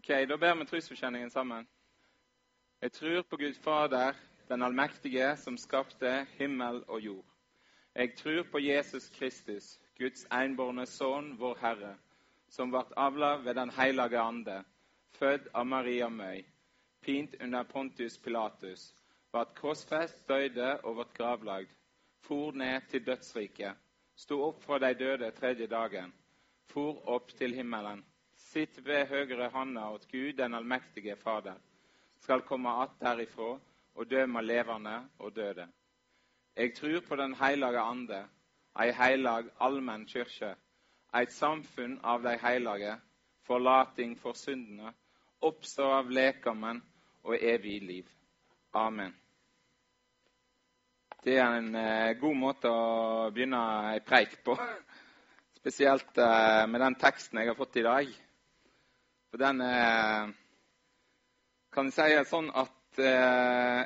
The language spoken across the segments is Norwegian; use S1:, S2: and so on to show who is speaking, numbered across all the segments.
S1: Ok, Da ber vi trosforkjenningen sammen. Jeg tror på Gud Fader, den allmektige, som skapte himmel og jord. Jeg tror på Jesus Kristus, Guds enbårne Sønn, vår Herre, som ble avla ved Den hellige ande, født av Maria Møy, pint under Pontius Pilatus, ble korsfest, døde og ble gravlagd, for ned til dødsriket, sto opp fra de døde tredje dagen, for opp til himmelen sitt ved høyre handa åt Gud, den allmektige Fader, skal komme att derifra og dømme levende og døde. Jeg tror på Den hellige ande, ei heilag allmenn kyrkje, eit samfunn av de hellige, forlating for syndene, oppstå av lekamen og evig liv. Amen. Det er en eh, god måte å begynne ei preik på. Spesielt eh, med den teksten jeg har fått i dag. For den eh, kan jeg si sånn at eh,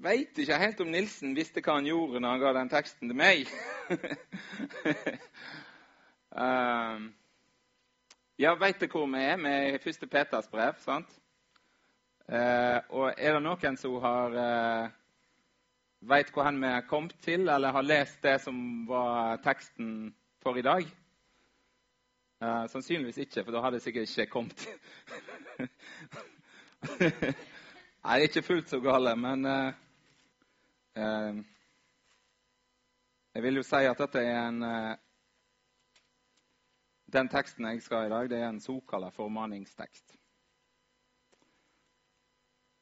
S1: veit ikke helt om Nilsen visste hva han gjorde når han ga den teksten til meg. um, ja, veit du hvor vi er? I første Peters brev, sant? Uh, og er det noen som har uh, veit hvor vi er kommet til, eller har lest det som var teksten for i dag? Uh, sannsynligvis ikke, for da hadde jeg sikkert ikke kommet. Nei, ikke fullt så gale, men uh, uh, Jeg vil jo si at dette er en Den teksten jeg skal i dag, det er en såkalt formaningstekst.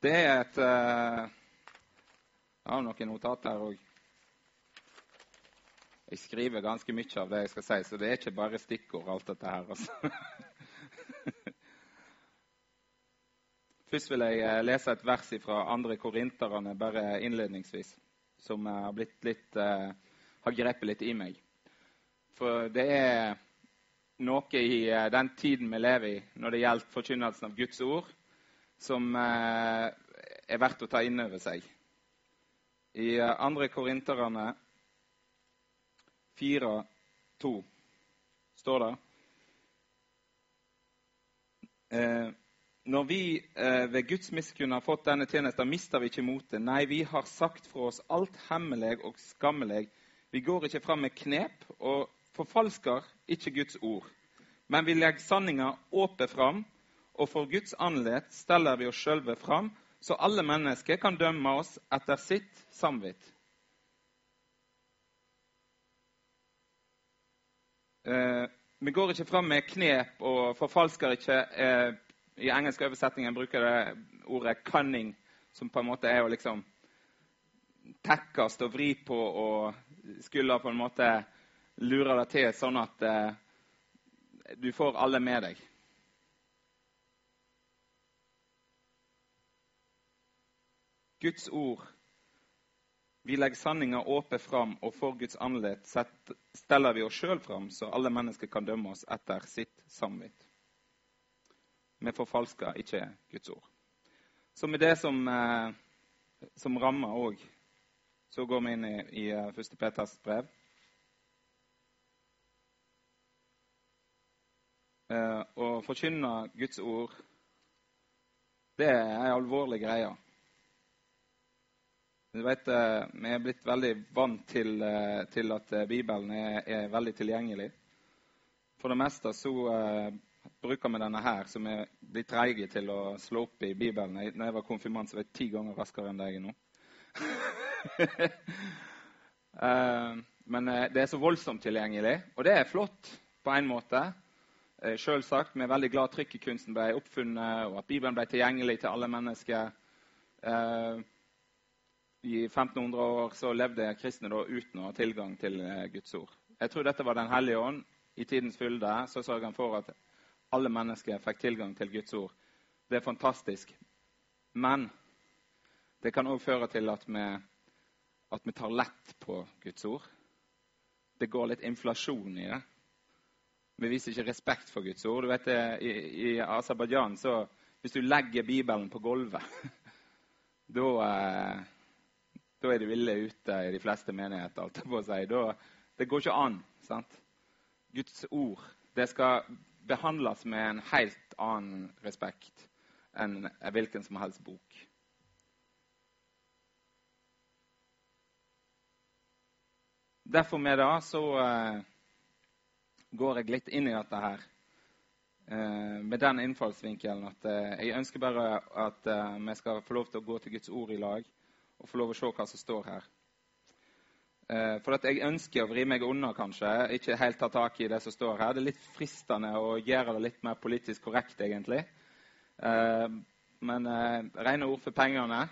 S1: Det er et Jeg har noen notater her òg. Jeg skriver ganske mye av det jeg skal si, så det er ikke bare stikkord, alt dette her. Altså. Først vil jeg eh, lese et vers fra andre korinterne bare innledningsvis, som har, litt, uh, har grepet litt i meg. For det er noe i den tiden vi lever i når det gjelder forkynnelsen av Guds ord, som er verdt å ta inn over seg. I andre korinterne 4, 2 står det. Eh, når vi eh, ved Guds miskunn har fått denne tjenesten, mister vi ikke motet. Nei, vi har sagt fra oss alt hemmelig og skammelig. Vi går ikke fram med knep og forfalsker ikke Guds ord. Men vi legger sanninga åpent fram, og for Guds anlet steller vi oss sjølve fram, så alle mennesker kan dømme oss etter sitt samvitt. Vi går ikke fram med knep og forfalsker ikke eh, I engelsk oversetning bruker det ordet 'cunning', som på en måte er å liksom tekkast og vri på og skulle på en måte lure deg til sånn at eh, du får alle med deg. Guds ord vi legger sanninga åpent fram, og for Guds andlet steller vi oss sjøl fram, så alle mennesker kan dømme oss etter sitt samvitt. Vi forfalsker ikke Guds ord. Så med det som, eh, som rammer òg, så går vi inn i, i uh, eh, 1. Peters brev. Uh, å forkynne Guds ord, det er ei alvorlig greie. Du vet, eh, Vi er blitt veldig vant til, eh, til at eh, Bibelen er, er, veldig tilgjengelig. For det meste så uh, bruker vi denne her, som er blitt treige til å slå opp i Bibelen. Jeg, jeg var konfirmant, så var jeg ti ganger raskere enn deg nå. uh, men det er så voldsomt tilgjengelig, og det er flott på en måte. Uh, Selvsagt, vi er veldig glad trykkekunsten ble oppfunnet, og at Bibelen ble tilgjengelig til alle mennesker. Uh, i 1500 år så levde kristne da uten å ha tilgang til eh, Guds ord. Jeg tror dette var Den hellige ånd. I tidens fylde så sørger han for at alle mennesker fikk tilgang til Guds ord. Det er fantastisk. Men det kan òg føre til at vi, at vi tar lett på Guds ord. Det går litt inflasjon i det. Vi viser ikke respekt for Guds ord. Du vet, I i Aserbajdsjan så Hvis du legger Bibelen på gulvet, da eh, da er de ville ute i de fleste menigheter. alt på si. Da, det går ikke an. sant? Guds ord det skal behandles med en helt annen respekt enn hvilken som helst bok. Derfor med det så uh, går jeg litt inn i dette her uh, med den innfallsvinkelen at uh, jeg ønsker bare at vi skal få lov til å gå til Guds ord i lag og få lov å se hva som står her. for at jeg ønsker å vri meg unna, kanskje. Ikke helt ta tak i det som står her. Det er litt fristende å gjøre det litt mer politisk korrekt, egentlig. men rene ord for pengene.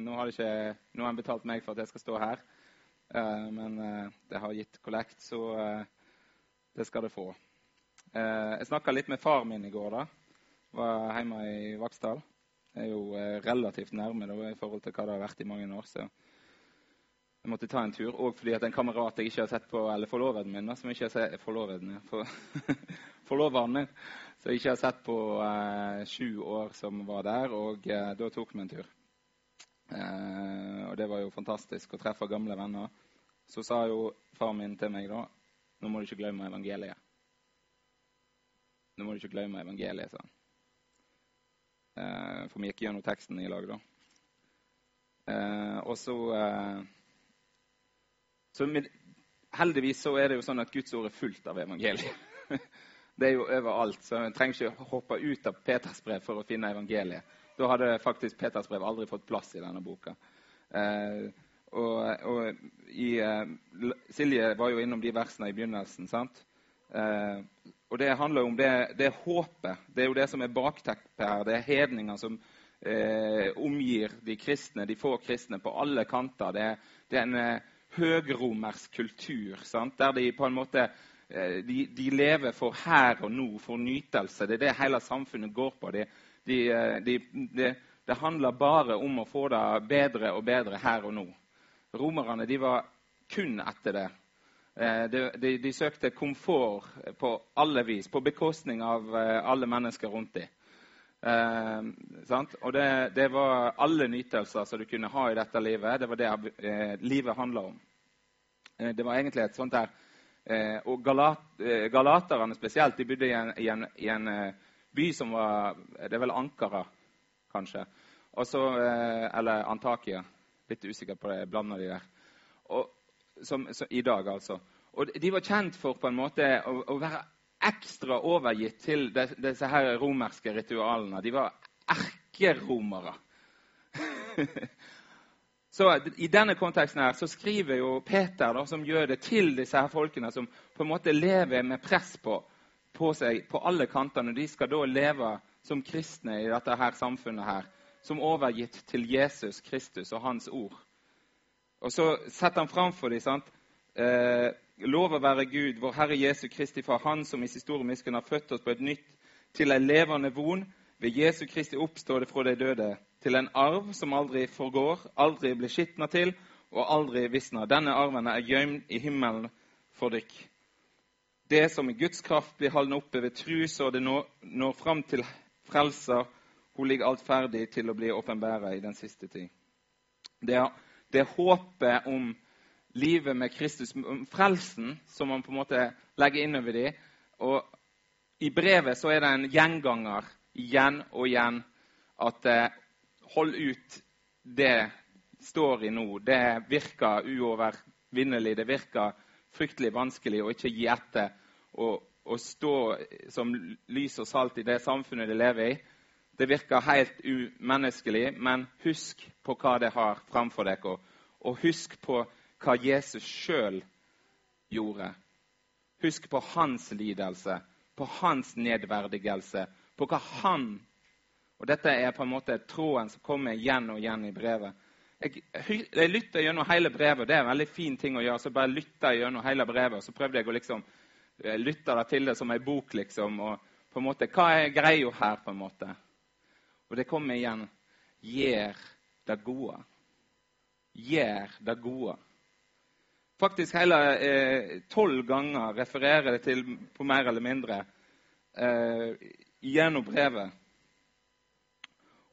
S1: nå har ikke noen betalt meg for at jeg skal stå her. Eh, men eh, det har gitt kollekt, så eh, det skal det få. Jeg snakka litt med far min i går. da. Var hjemme i Vaksdal. Er jo relativt nærme da, i forhold til hva det har vært i mange år. så jeg måtte ta en tur, òg fordi at en kamerat jeg ikke har sett på, eller forloveden min, da, som ikke har sett, forloveden, min, for, forloveren min, som jeg ikke har sett på eh, sju år, som var der. Og eh, da tok vi en tur. Eh, og det var jo fantastisk å treffe gamle venner. Så sa jo far min til meg da nå må du ikke glemme evangeliet. Nå må du ikke glemme evangeliet, sa han. Eh, for vi gikk gjennom teksten i lag, da. Eh, og så eh, Så med, heldigvis så er det jo sånn at Guds ord er fullt av evangeliet. det er jo overalt, så en trenger ikke hoppe ut av Peters brev for å finne evangeliet. Da hadde faktisk Peters brev aldri fått plass i denne boka. Eh, og, og i, eh, Silje var jo innom de versene i begynnelsen. sant? Eh, og det handler om det, det håpet. Det er jo det som er bakteppet her. Det er hedninger som eh, omgir de kristne, de få kristne, på alle kanter. Det, det er en eh, høgromersk kultur sant? der de på en måte eh, de, de, lever for her og nå, for nytelse. Det er det hele samfunnet går på. De, de, de, det handler bare om å få det bedre og bedre her og nå. Romerne de var kun etter det. Eh, de, de, søkte komfort på alle vis, på bekostning av eh, alle mennesker rundt dem. Eh, og det, det, var alle nytelser som du kunne ha i dette livet. Det var det eh, livet handla om. Eh, det var egentlig et sånt der eh, Og galat, galaterne spesielt, de bodde i en, i en, i en by som var Det er vel Ankara, kanskje. Også, eller Antakia. Litt usikker på det. Blander de der. Og, som, som, I dag, altså. Og de var kjent for på en måte å, å være ekstra overgitt til de, disse her romerske ritualene. De var erkeromere. så I denne konteksten her så skriver jo Peter, da, som gjør det til disse her folkene som på en måte lever med press på på seg på alle kanter, når De skal da leve som kristne i dette her samfunnet her, som overgitt til Jesus Kristus og hans ord. Og så setter han fram for dem sant? Eh, Lov å være Gud, vår Herre Jesu Kristi Far, Han som i sin store miskunn har født oss på et nytt til en levende von ved Jesu Kristi oppståde fra de døde, til en arv som aldri forgår, aldri blir skitna til og aldri visner. Denne arven er gjemt i himmelen for dykk det som i Guds kraft blir holdt oppe ved tru, så det når, når fram til frelser. Hun ligger alt ferdig til å bli åpenbæra i den siste tid. Det er, det håpet om livet med Kristus, om frelsen, som man på en måte legger innover dem. Og i brevet så er det en gjenganger igjen og igjen at eh, hold ut det står i nå. Det virker uovervinnelig. Det virker fryktelig vanskelig å ikke gi etter og, og stå som lys og salt i det samfunnet de lever i. Det virker helt umenneskelig, men husk på hva det har framfor dere. Og husk på hva Jesus sjøl gjorde. Husk på hans lidelse, på hans nedverdigelse, på hva han Og dette er på en måte tråden som kommer igjen og igjen i brevet. Jeg, jeg lytter gjennom hele brevet. Det er en veldig fin ting å gjøre. Så bare lytter jeg gjennom hele brevet, og så prøvde jeg å liksom eh, lytte til det som ei bok, liksom. Og på en måte, hva er greia her, på en måte? Og det kommer igjen. Gjør det gode. Gjør det gode. Faktisk hele eh, tolv ganger refererer det til på mer eller mindre eh, gjennom brevet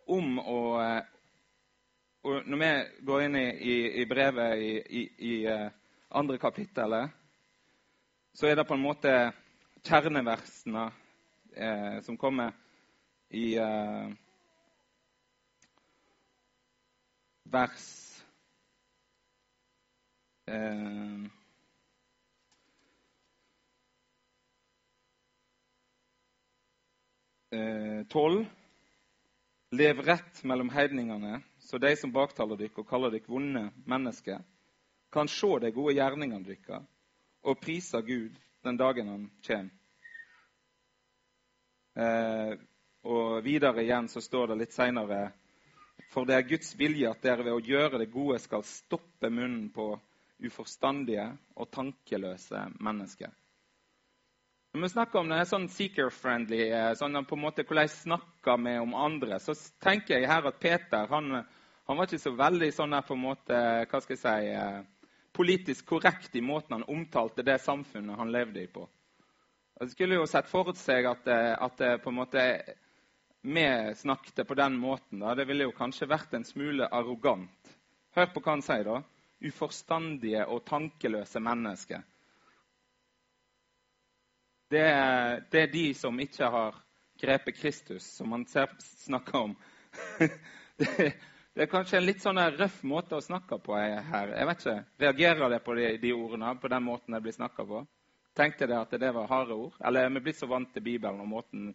S1: om å, eh, og når vi går inn i, i, i brevet i, i, uh, andre kapittelet, så er det på en måte kjerneversene eh, som kommer i eh, vers eh, eh, 12. Lev rett mellom heidningene, så de som baktaler dykk og kaller dykk vonde mennesker, kan se de gode gjerningene dykkar og prise Gud den dagen han kommer. Eh, og videre igjen så står det litt seinere For det er Guds vilje at dere ved å gjøre det gode skal stoppe munnen på uforstandige og tankeløse mennesker. Når vi snakker om det sånn seeker-friendly, eh, sånn på en måte hvordan jeg snakker med om andre, så tenker jeg her at Peter han, han var ikke så veldig sånn der på en måte, hva skal jeg si, eh, politisk korrekt i måten han omtalte det samfunnet han levde i på. Jeg skulle jo sett for seg at, eh, at på en måte vi snakket på den måten. Da. Det ville jo kanskje vært en smule arrogant. Hør på hva han sier, da. Uforstandige og tankeløse mennesker. Det er, det er, de som ikke har grepet Kristus, som man snakker om. Det, det, er kanskje en litt sånn røff måte å snakke på her. Jeg vet ikke, Reagerer det på de, de ordene, på den måten det blir snakka på? Tenkte dere at det var harde ord? Eller er vi blitt så vant til Bibelen og måten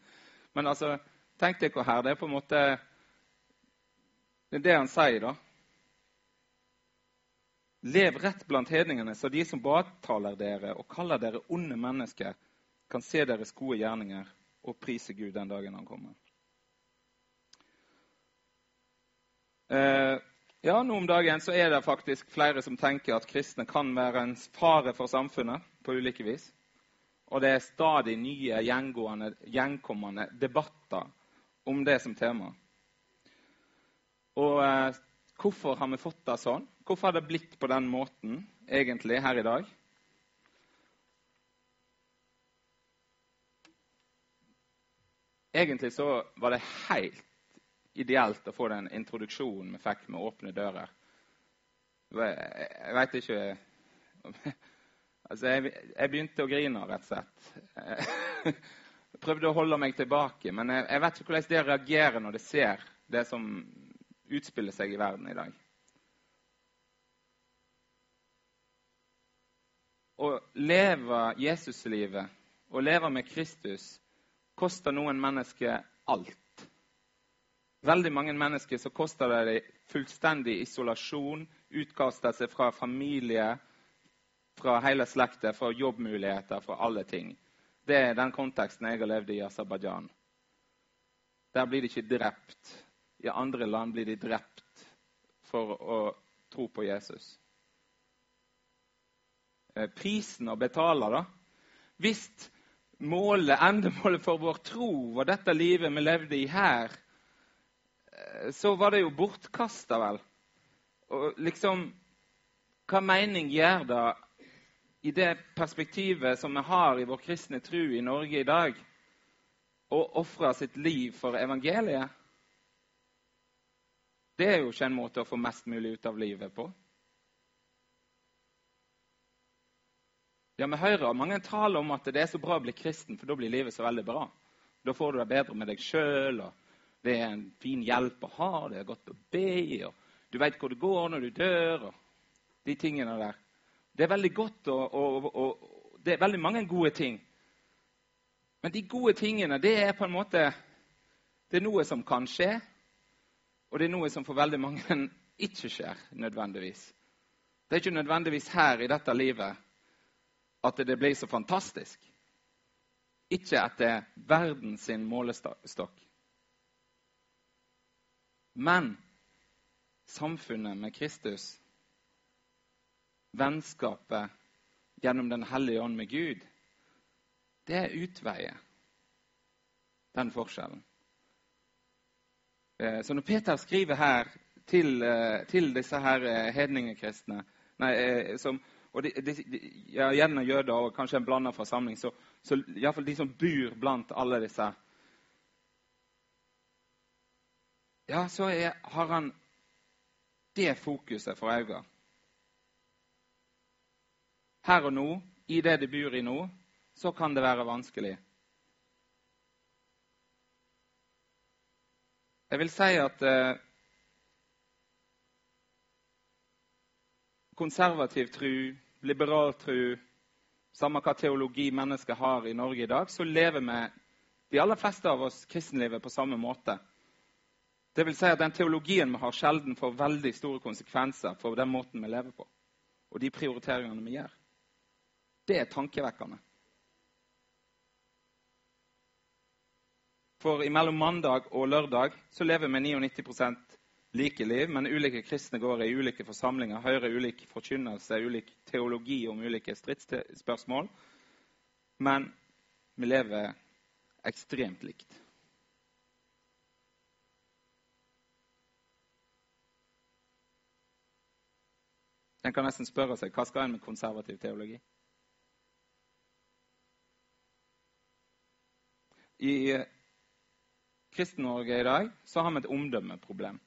S1: Men altså, tenk dere her. Det er på en måte Det er det han sier, da. Lev rett blant hedningene, så de som baktaler dere og kaller dere onde mennesker, kan se deres gode gjerninger og prise Gud den dagen han kommer. Eh, ja, Nå om dagen så er det faktisk flere som tenker at kristne kan være en fare for samfunnet på ulike vis. Og det er stadig nye gjenkommende debatter om det som tema. Og eh, hvorfor har vi fått det sånn? Hvorfor har det blitt på den måten egentlig her i dag? Egentlig så var det helt ideelt å få den introduksjonen vi fikk med åpne dører. Jeg veit ikke Altså, jeg, jeg, begynte å grine, rett og slett. Prøvde å holde meg tilbake, men jeg, jeg vet ikke hvordan det reagerer når det ser det som utspiller seg i verden i dag. Å leve Jesuslivet, å leve med Kristus, koster noen mennesker alt. Veldig mange mennesker så koster det fullstendig isolasjon, utkastelse fra familie, fra hele slekta, fra jobbmuligheter, fra alle ting. Det er den konteksten jeg har levd i i Aserbajdsjan. Der blir de ikke drept. I andre land blir de drept for å tro på Jesus. Eh, prisen å betale, da Hvis målet, endemålet for vår tro var dette livet vi levde i her, eh, så var det jo bortkasta, vel. Og liksom Hva mening gjør det i det perspektivet som vi har i vår kristne tro i Norge i dag, å ofre sitt liv for evangeliet? Det er jo ikke en måte å få mest mulig ut av livet på. Ja, Vi hører mange taler om at det er så bra å bli kristen, for da blir livet så veldig bra. Da får du det bedre med deg sjøl, og det er en fin hjelp å ha, det er godt å be, og du veit hvor det går når du dør, og de tingene der. Det er veldig godt, og, og, og, det er veldig mange gode ting. Men de gode tingene, det er på en måte Det er noe som kan skje, og det er noe som for veldig mange ikke skjer nødvendigvis. Det er ikke nødvendigvis her i dette livet at det blir så fantastisk. Ikke etter verdens målestokk. Men samfunnet med Kristus, vennskapet gjennom Den hellige ånd med Gud, det utveier den forskjellen. Eh, så når Peter skriver her til, eh, til disse her eh, hedningekristne som, og de, de, ja, Gjennom jøder og kanskje en blanda forsamling, så, så iallfall de som bor blant alle disse Ja, så er, har han det fokuset for øynene. Her og nå, i det de bor i nå, så kan det være vanskelig. Jeg vil si at eh, konservativ tru, liberal tru, samme hva teologi mennesket har i Norge i dag, så lever vi, de aller fleste av oss kristenlivet på samme måte. Det vil si at Den teologien vi har, sjelden får veldig store konsekvenser for den måten vi lever på, og de prioriteringene vi gjør. Det er tankevekkende. For imellom mandag og lørdag så lever vi 99% like liv, men ulike kristne går i ulike forsamlinger, hører ulik forkynnelse, ulik teologi om ulike stridsspørsmål. Men vi lever ekstremt likt. En kan nesten spørre seg hva skal en med konservativ teologi? I Kristen-Norge i dag så har vi et omdømmeproblem.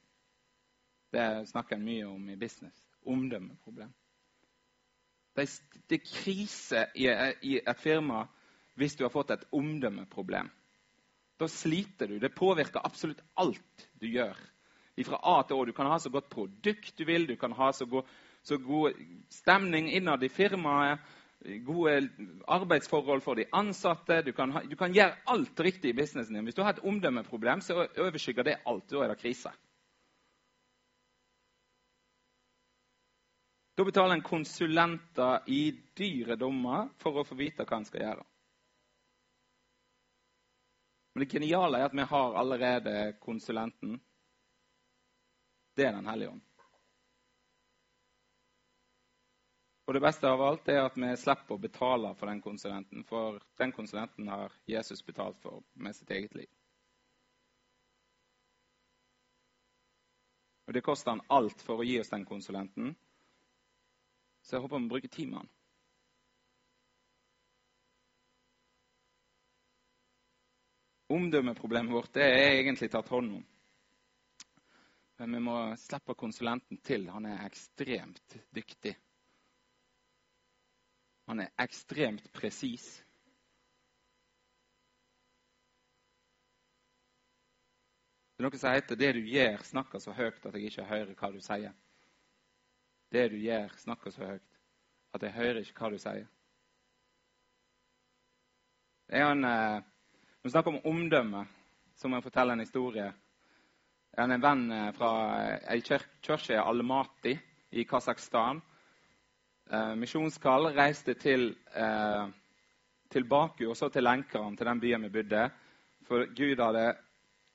S1: Det snakker en mye om i business. Omdømmeproblem. Det er, krise i, et firma hvis du har fått et omdømmeproblem. Da sliter du. Det påvirker absolutt alt du gjør. Fra A til Å. Du kan ha så godt produkt du vil, du kan ha så god, så god stemning innad i firmaet, gode arbeidsforhold for de ansatte. Du kan, ha, du kan, gjøre alt riktig i businessen din. Hvis du har et omdømmeproblem, så overskygger det alt. Da er det krise. Da betaler en konsulenter i dyre dommer for å få vite hva en skal gjøre. Men det geniale er at vi har allerede konsulenten. Det er Den hellige ånd. Og det beste av alt er at vi slipper å betale for den konsulenten, for den konsulenten har Jesus betalt for med sitt eget liv. Og det koster han alt for å gi oss den konsulenten, så jeg håper vi bruker tid med han. Omdømmeproblemet vårt det er egentlig tatt hånd om. Men vi må slippe konsulenten til. Han er ekstremt dyktig. Han er ekstremt presis. Det er noe som heter 'det du gjør, snakker så høyt at jeg ikke hører hva du sier'. Det du gjør, snakker så høyt at jeg hører ikke hva du sier. Det er en, Når vi snakker om omdømme, så må jeg fortelle en historie. Jeg har en venn eh, fra ei kirke i Almaty i Kasakhstan eh, misjonskall, reiste til, eh, til Baku og så til Lenkeren, til den byen vi bodde. For Gud hadde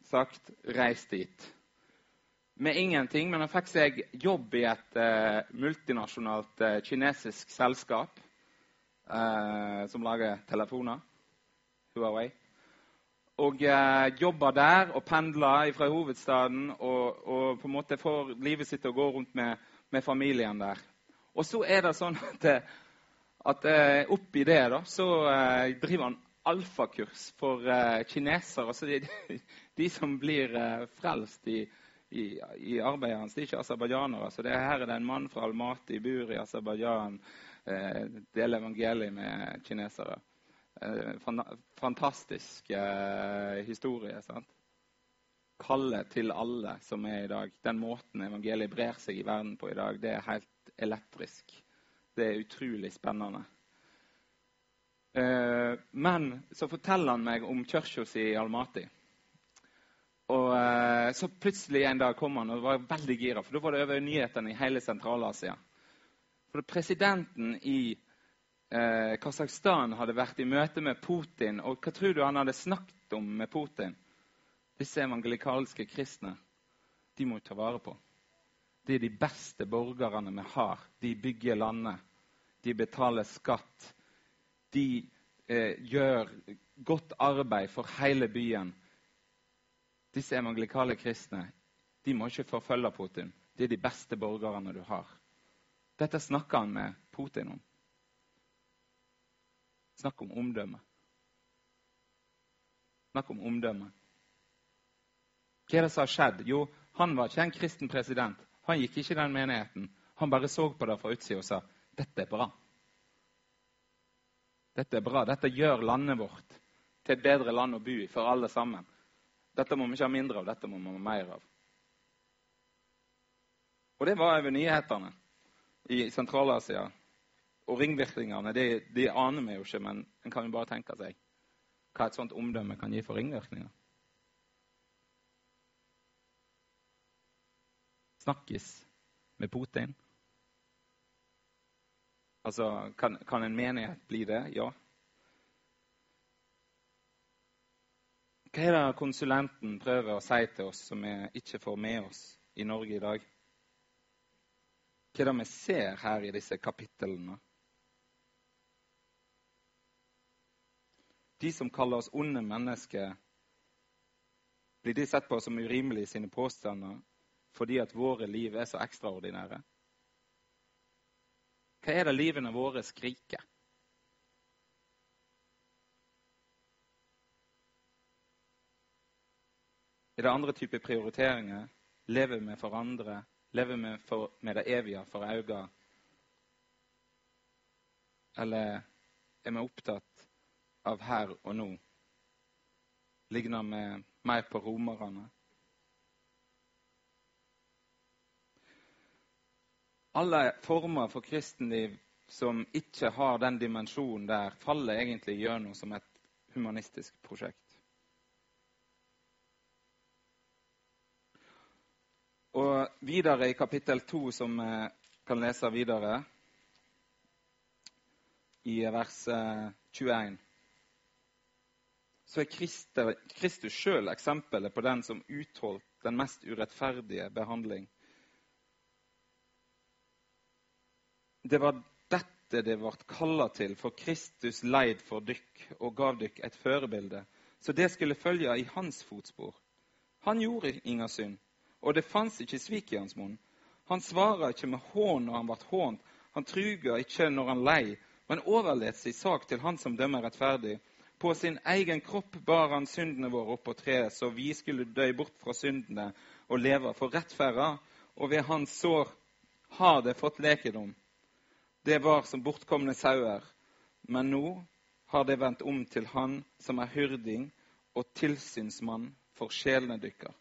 S1: sagt 'reis dit'. Med ingenting, men han fikk seg jobb i et eh, multinasjonalt eh, kinesisk selskap eh, som lager telefoner. Huawei. Og eh, jobber der og pendler fra hovedstaden og, og, på en måte får livet sitt til å gå rundt med, med familien der. Og så er det sånn at, at eh, oppi det da, så eh, driver han alfakurs for kinesere. Altså de, de, som blir frelst i, i, i, arbeidet hans, de er ikke aserbajdsjanere. Så det, her er det en mann fra Almaty, bor i Aserbajdsjan, deler evangeliet med kinesere. Fantastisk historie. sant? Kalle til alle som er i dag. Den måten evangeliet brer seg i verden på i dag, det er helt elektrisk. Det er utrolig spennende. Eh, men så forteller han meg om kirka si i Almaty. Og eh, så plutselig en dag kom han og var veldig gira, for da var det over nyhetene i hele Sentral-Asia. For presidenten i eh, Kasakhstan hadde vært i møte med Putin. Og hva tror du han hadde snakket om med Putin? Disse evangelikalske kristne. De må ta vare på. Er de beste borgerne vi har. De bygger landet. De betaler skatt. De eh, gjør godt arbeid for hele byen. Disse evangelikale kristne de må ikke forfølge Putin. De er de beste borgerne du har. Dette snakker han med Putin om. Snakk om omdømme. Snakk om omdømme. Hva er det som har skjedd? Jo, han var ikke en kristen president. Han gikk ikke i den menigheten. Han bare så på det fra utsida og sa dette er bra. Dette er bra. Dette gjør landet vårt til et bedre land å bo i for alle sammen. Dette må vi ikke ha mindre av, dette må vi ha mer av. Og det var over nyhetene i Sentral-Asia. Og ringvirkningene de, de aner vi jo ikke, men en kan jo bare tenke seg hva et sånt omdømme kan gi for ringvirkninger. Snakkes med Putin. Altså, kan, kan en menighet bli det? Ja. Hva er det konsulenten prøver å si til oss som vi ikke får med oss i Norge i dag? Hva er det vi ser her i disse kapitlene? De som kaller oss onde mennesker, blir de sett på som urimelige i sine påstander fordi at våre liv er så ekstraordinære? Hva er det livene våre skriker? Er det andre typer prioriteringer? Lever vi for andre? Lever vi for, med det evige for øynene? Eller er vi opptatt av her og nå? Ligner vi mer på romerne? Alle former for kristenliv som ikke har den dimensjonen der, faller egentlig gjennom som et humanistisk prosjekt. Og videre i kapittel 2, som vi kan lese videre, i vers 21, så er Kristus sjøl eksempelet på den som utholdt den mest urettferdige behandling. Det var dette det ble kalla til, for Kristus leid for dykk og gav dykk et førebilde, så det skulle følge i hans fotspor. Han gjorde inga synd og det fantes ikke svik i hans munn. Han svarer ikke med hån når han ble hånt, han truga ikke når han lei, men overlot sin sak til han som dømmer rettferdig. På sin egen kropp bar han syndene våre opp på treet, så vi skulle dø bort fra syndene og leve for rettferda, og ved hans sår har det fått lekedom. Det var som bortkomne sauer, men nå har det vendt om til han som er hyrding og tilsynsmann for sjelene dykker.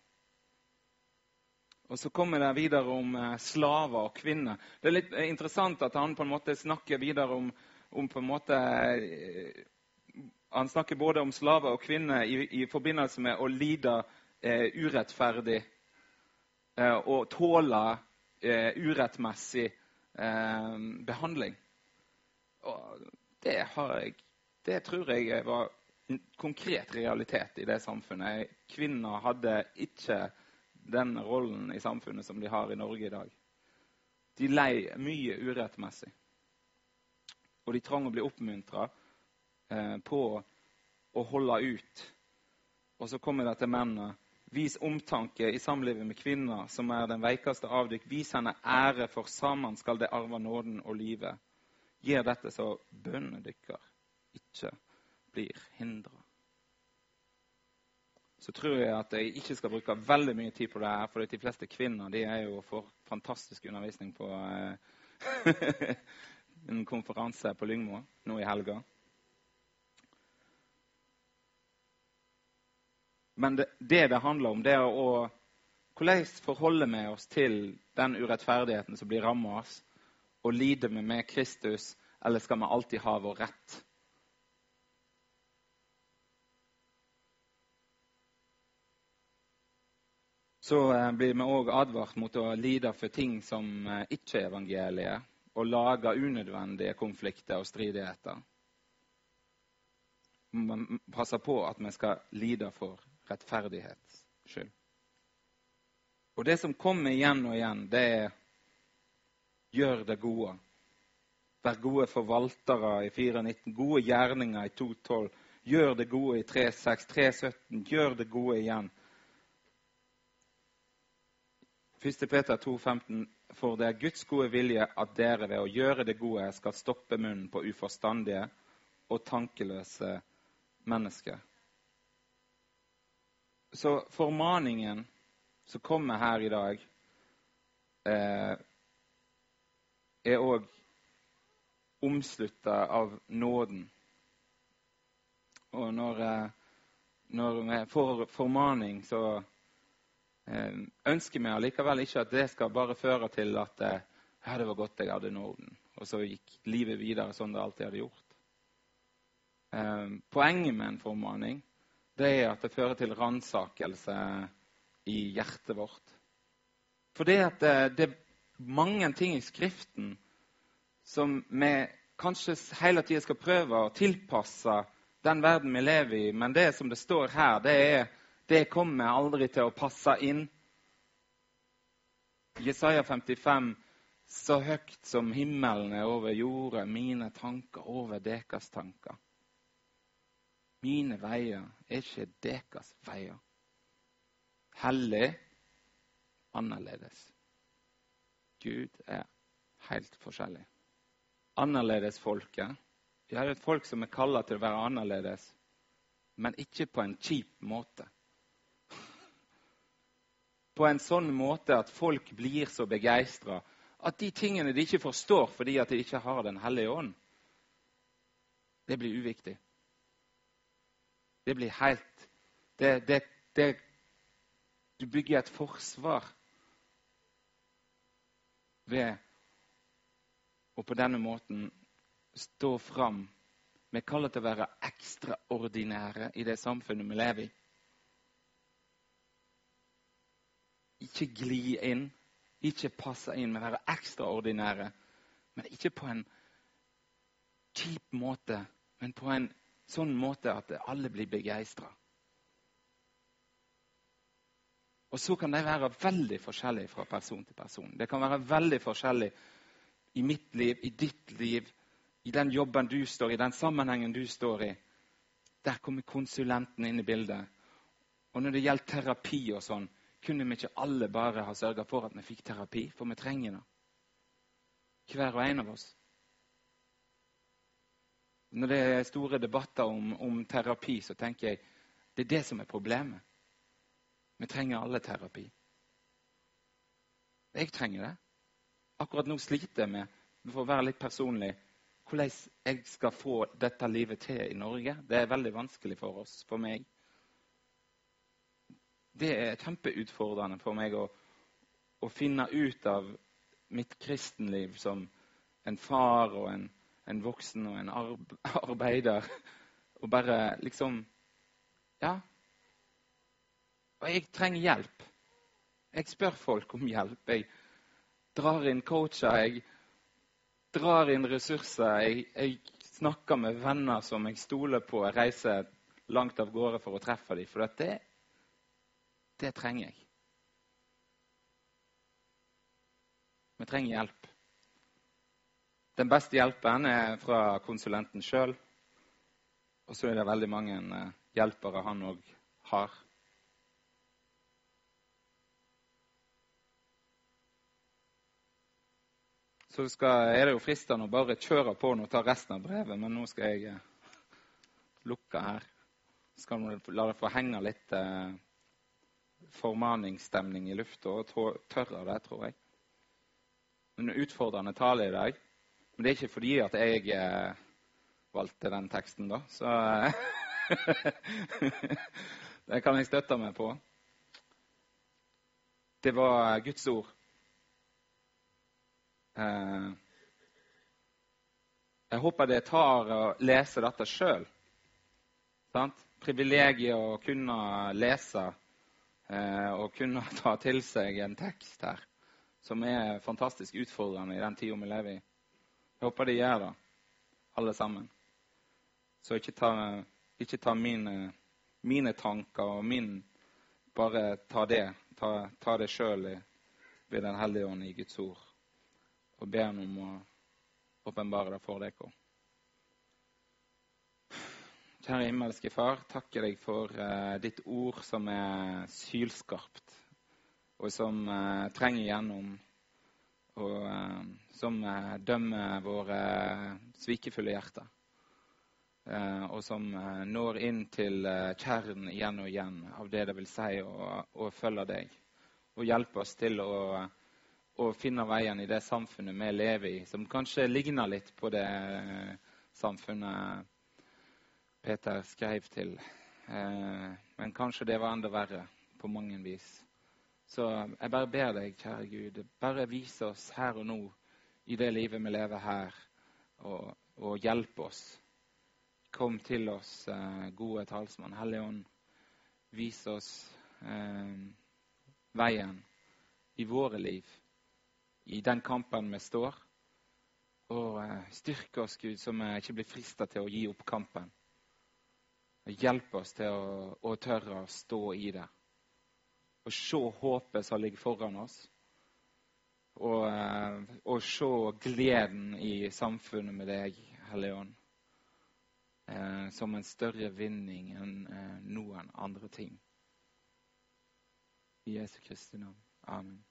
S1: Og så kommer det videre om eh, slaver og kvinner. Det er litt eh, interessant at han på en måte snakker videre om, om på en måte eh, Han snakker både om slaver og kvinner i, i forbindelse med å lide eh, urettferdig eh, og tåle eh, urettmessig behandling. Og det, har jeg, det tror jeg var en konkret realitet i det samfunnet. Kvinner hadde ikke den rollen i samfunnet som de har i Norge i dag. De lei mye urettmessig. Og de trang å bli oppmuntra eh, på å holde ut. Og så kommer det til mennene. Vis omtanke i samlivet med kvinner, som er den veikeste av dykk. Vis henne ære, for sammen skal det arve nåden og livet. Gjør dette så bønnene deres ikke blir hindra så tror jeg at jeg ikke skal bruke veldig mye tid på det her. For de fleste kvinner de er jo for fantastisk undervisning på eh, en konferanse på Lyngmo nå i helga. Men det, det handler om, det er å hvordan forholder vi oss til den urettferdigheten som blir rammet oss, og lider vi med Kristus, eller skal vi alltid ha vår rett? så eh, blir vi òg advart mot å lide for ting som eh, ikke er evangeliet, og lage unødvendige konflikter og stridigheter. Man passer på at vi skal lide for rettferdighets skyld. Og det som kommer igjen og igjen, det er gjør det gode. Vær gode forvaltere i 4.19, gode gjerninger i 2.12. Gjør det gode i 3.6, 3.17. Gjør det gode igjen. 1. Peter 2,15.: For det er Guds gode vilje at dere ved å gjøre det gode skal stoppe munnen på uforstandige og tankeløse mennesker. Så formaningen som kommer her i dag, eh, er òg omslutta av nåden. Og når eh, når vi får formaning, så eh, ønsker vi allikevel ikke at det skal bare føre til at eh, det var godt jeg hadde nåden. Og så gikk livet videre sånn det alltid hadde gjort. Eh, poenget med en formaning det er at det fører til ransakelse i hjertet vårt. For det, at det, det er mange ting i Skriften som vi kanskje hele tida skal prøve å tilpasse den verden vi lever i, men det som det står her, det, er, det kommer aldri til å passe inn. Jesaja 55 så høyt som himmelen er over jorda, mine tanker over deres tanker. Mine veier er ikke dekas veier. Hellig, annerledes. Gud er helt forskjellig. Annerledesfolket vi har et folk som er kalla til å være annerledes, men ikke på en kjip måte. På en sånn måte at folk blir så begeistra at de tingene de ikke forstår fordi at de ikke har Den hellige ånd, det blir uviktig. Det blir helt det, det, det, Du bygger et forsvar ved å på denne måten stå fram. Vi kaller det å være ekstraordinære i det samfunnet vi lever i. Ikke gli inn, ikke passe inn, men være ekstraordinære. Men ikke på en kjip måte, men på en sånn måte at alle blir begeistra. Og så kan det være veldig forskjellig fra person til person. Det kan være veldig forskjellig i mitt liv, i ditt liv, i den jobben du står i, den sammenhengen du står i. Der kommer konsulenten inn i bildet. Og når det gjelder terapi og sånn, kunne vi ikke alle bare ha sørga for at vi fikk terapi? For vi trenger det. Hver og en av oss. Når det er store debatter om, om terapi, så tenker jeg det er det som er problemet. Vi trenger alle terapi. Jeg trenger det. Akkurat nå sliter jeg med, for å være litt personlig, hvordan jeg skal få dette livet til i Norge. Det er veldig vanskelig for oss, for meg. Det er kjempeutfordrende for meg å, å finne ut av mitt kristenliv som en far og en, en voksen og en arbeider. Og bare liksom Ja. Og jeg trenger hjelp. Jeg spør folk om hjelp. Jeg drar inn coacher. Jeg drar inn ressurser. Jeg, jeg, snakker med venner som jeg stoler på. Jeg reiser langt av gårde for å treffe dem. For det, det trenger jeg. Vi trenger hjelp. Den beste hjelpen er fra konsulenten sjøl. Og så er det veldig mange eh, hjelpere han òg har. Så skal, er det jo fristende å bare kjøre på og ta resten av brevet, men nå skal jeg eh, lukke her. Så skal du la det få henge litt eh, formaningsstemning i lufta og tørre det, tror jeg. En utfordrende tale i dag. Men det er ikke fordi at jeg eh, valgte den teksten, da. Så Det kan jeg støtte meg på. Det var Guds ord. Eh, jeg håper det tar å lese dette sjøl. Privilegiet å kunne lese eh, og kunne ta til seg en tekst her som er fantastisk utfordrende i den tida vi lever i. Jeg håper de gjør det, alle sammen. Så ikke ta, ikke ta mine, mine, tanker og min Bare ta det. Ta, ta det sjøl ved Den hellige ånd i Guds ord og ber ham om å åpenbare det for dere. Kjære himmelske Far, takker deg for uh, ditt ord som er sylskarpt, og som uh, trenger gjennom, og uh, som dømmer våre svikefulle hjerter. og som når inn til kjernen igjen og igjen av det det vil si å, følge deg. Og hjelpe oss til å å finne veien i det samfunnet vi lever i, som kanskje ligner litt på det samfunnet Peter skrev til Eh, men kanskje det var enda verre på mange vis. Så jeg bare ber deg, kjære Gud, bare vis oss her og nå i det livet vi lever her, og, og hjelp oss. Kom til oss, eh, gode talsmann. Hellige Ånd, vis oss eh, veien i våre liv, i den kampen vi står. Og eh, styrke oss, Gud, så vi ikke blir frista til å gi opp kampen. Hjelp oss til å, å tørre å stå i det. Og se håpet som ligger foran oss. Og, eh, og se gleden i samfunnet med deg, Hellige Ånd. Eh, som en større vinning enn eh, noen andre ting. I Jesu Kristi navn. Amen.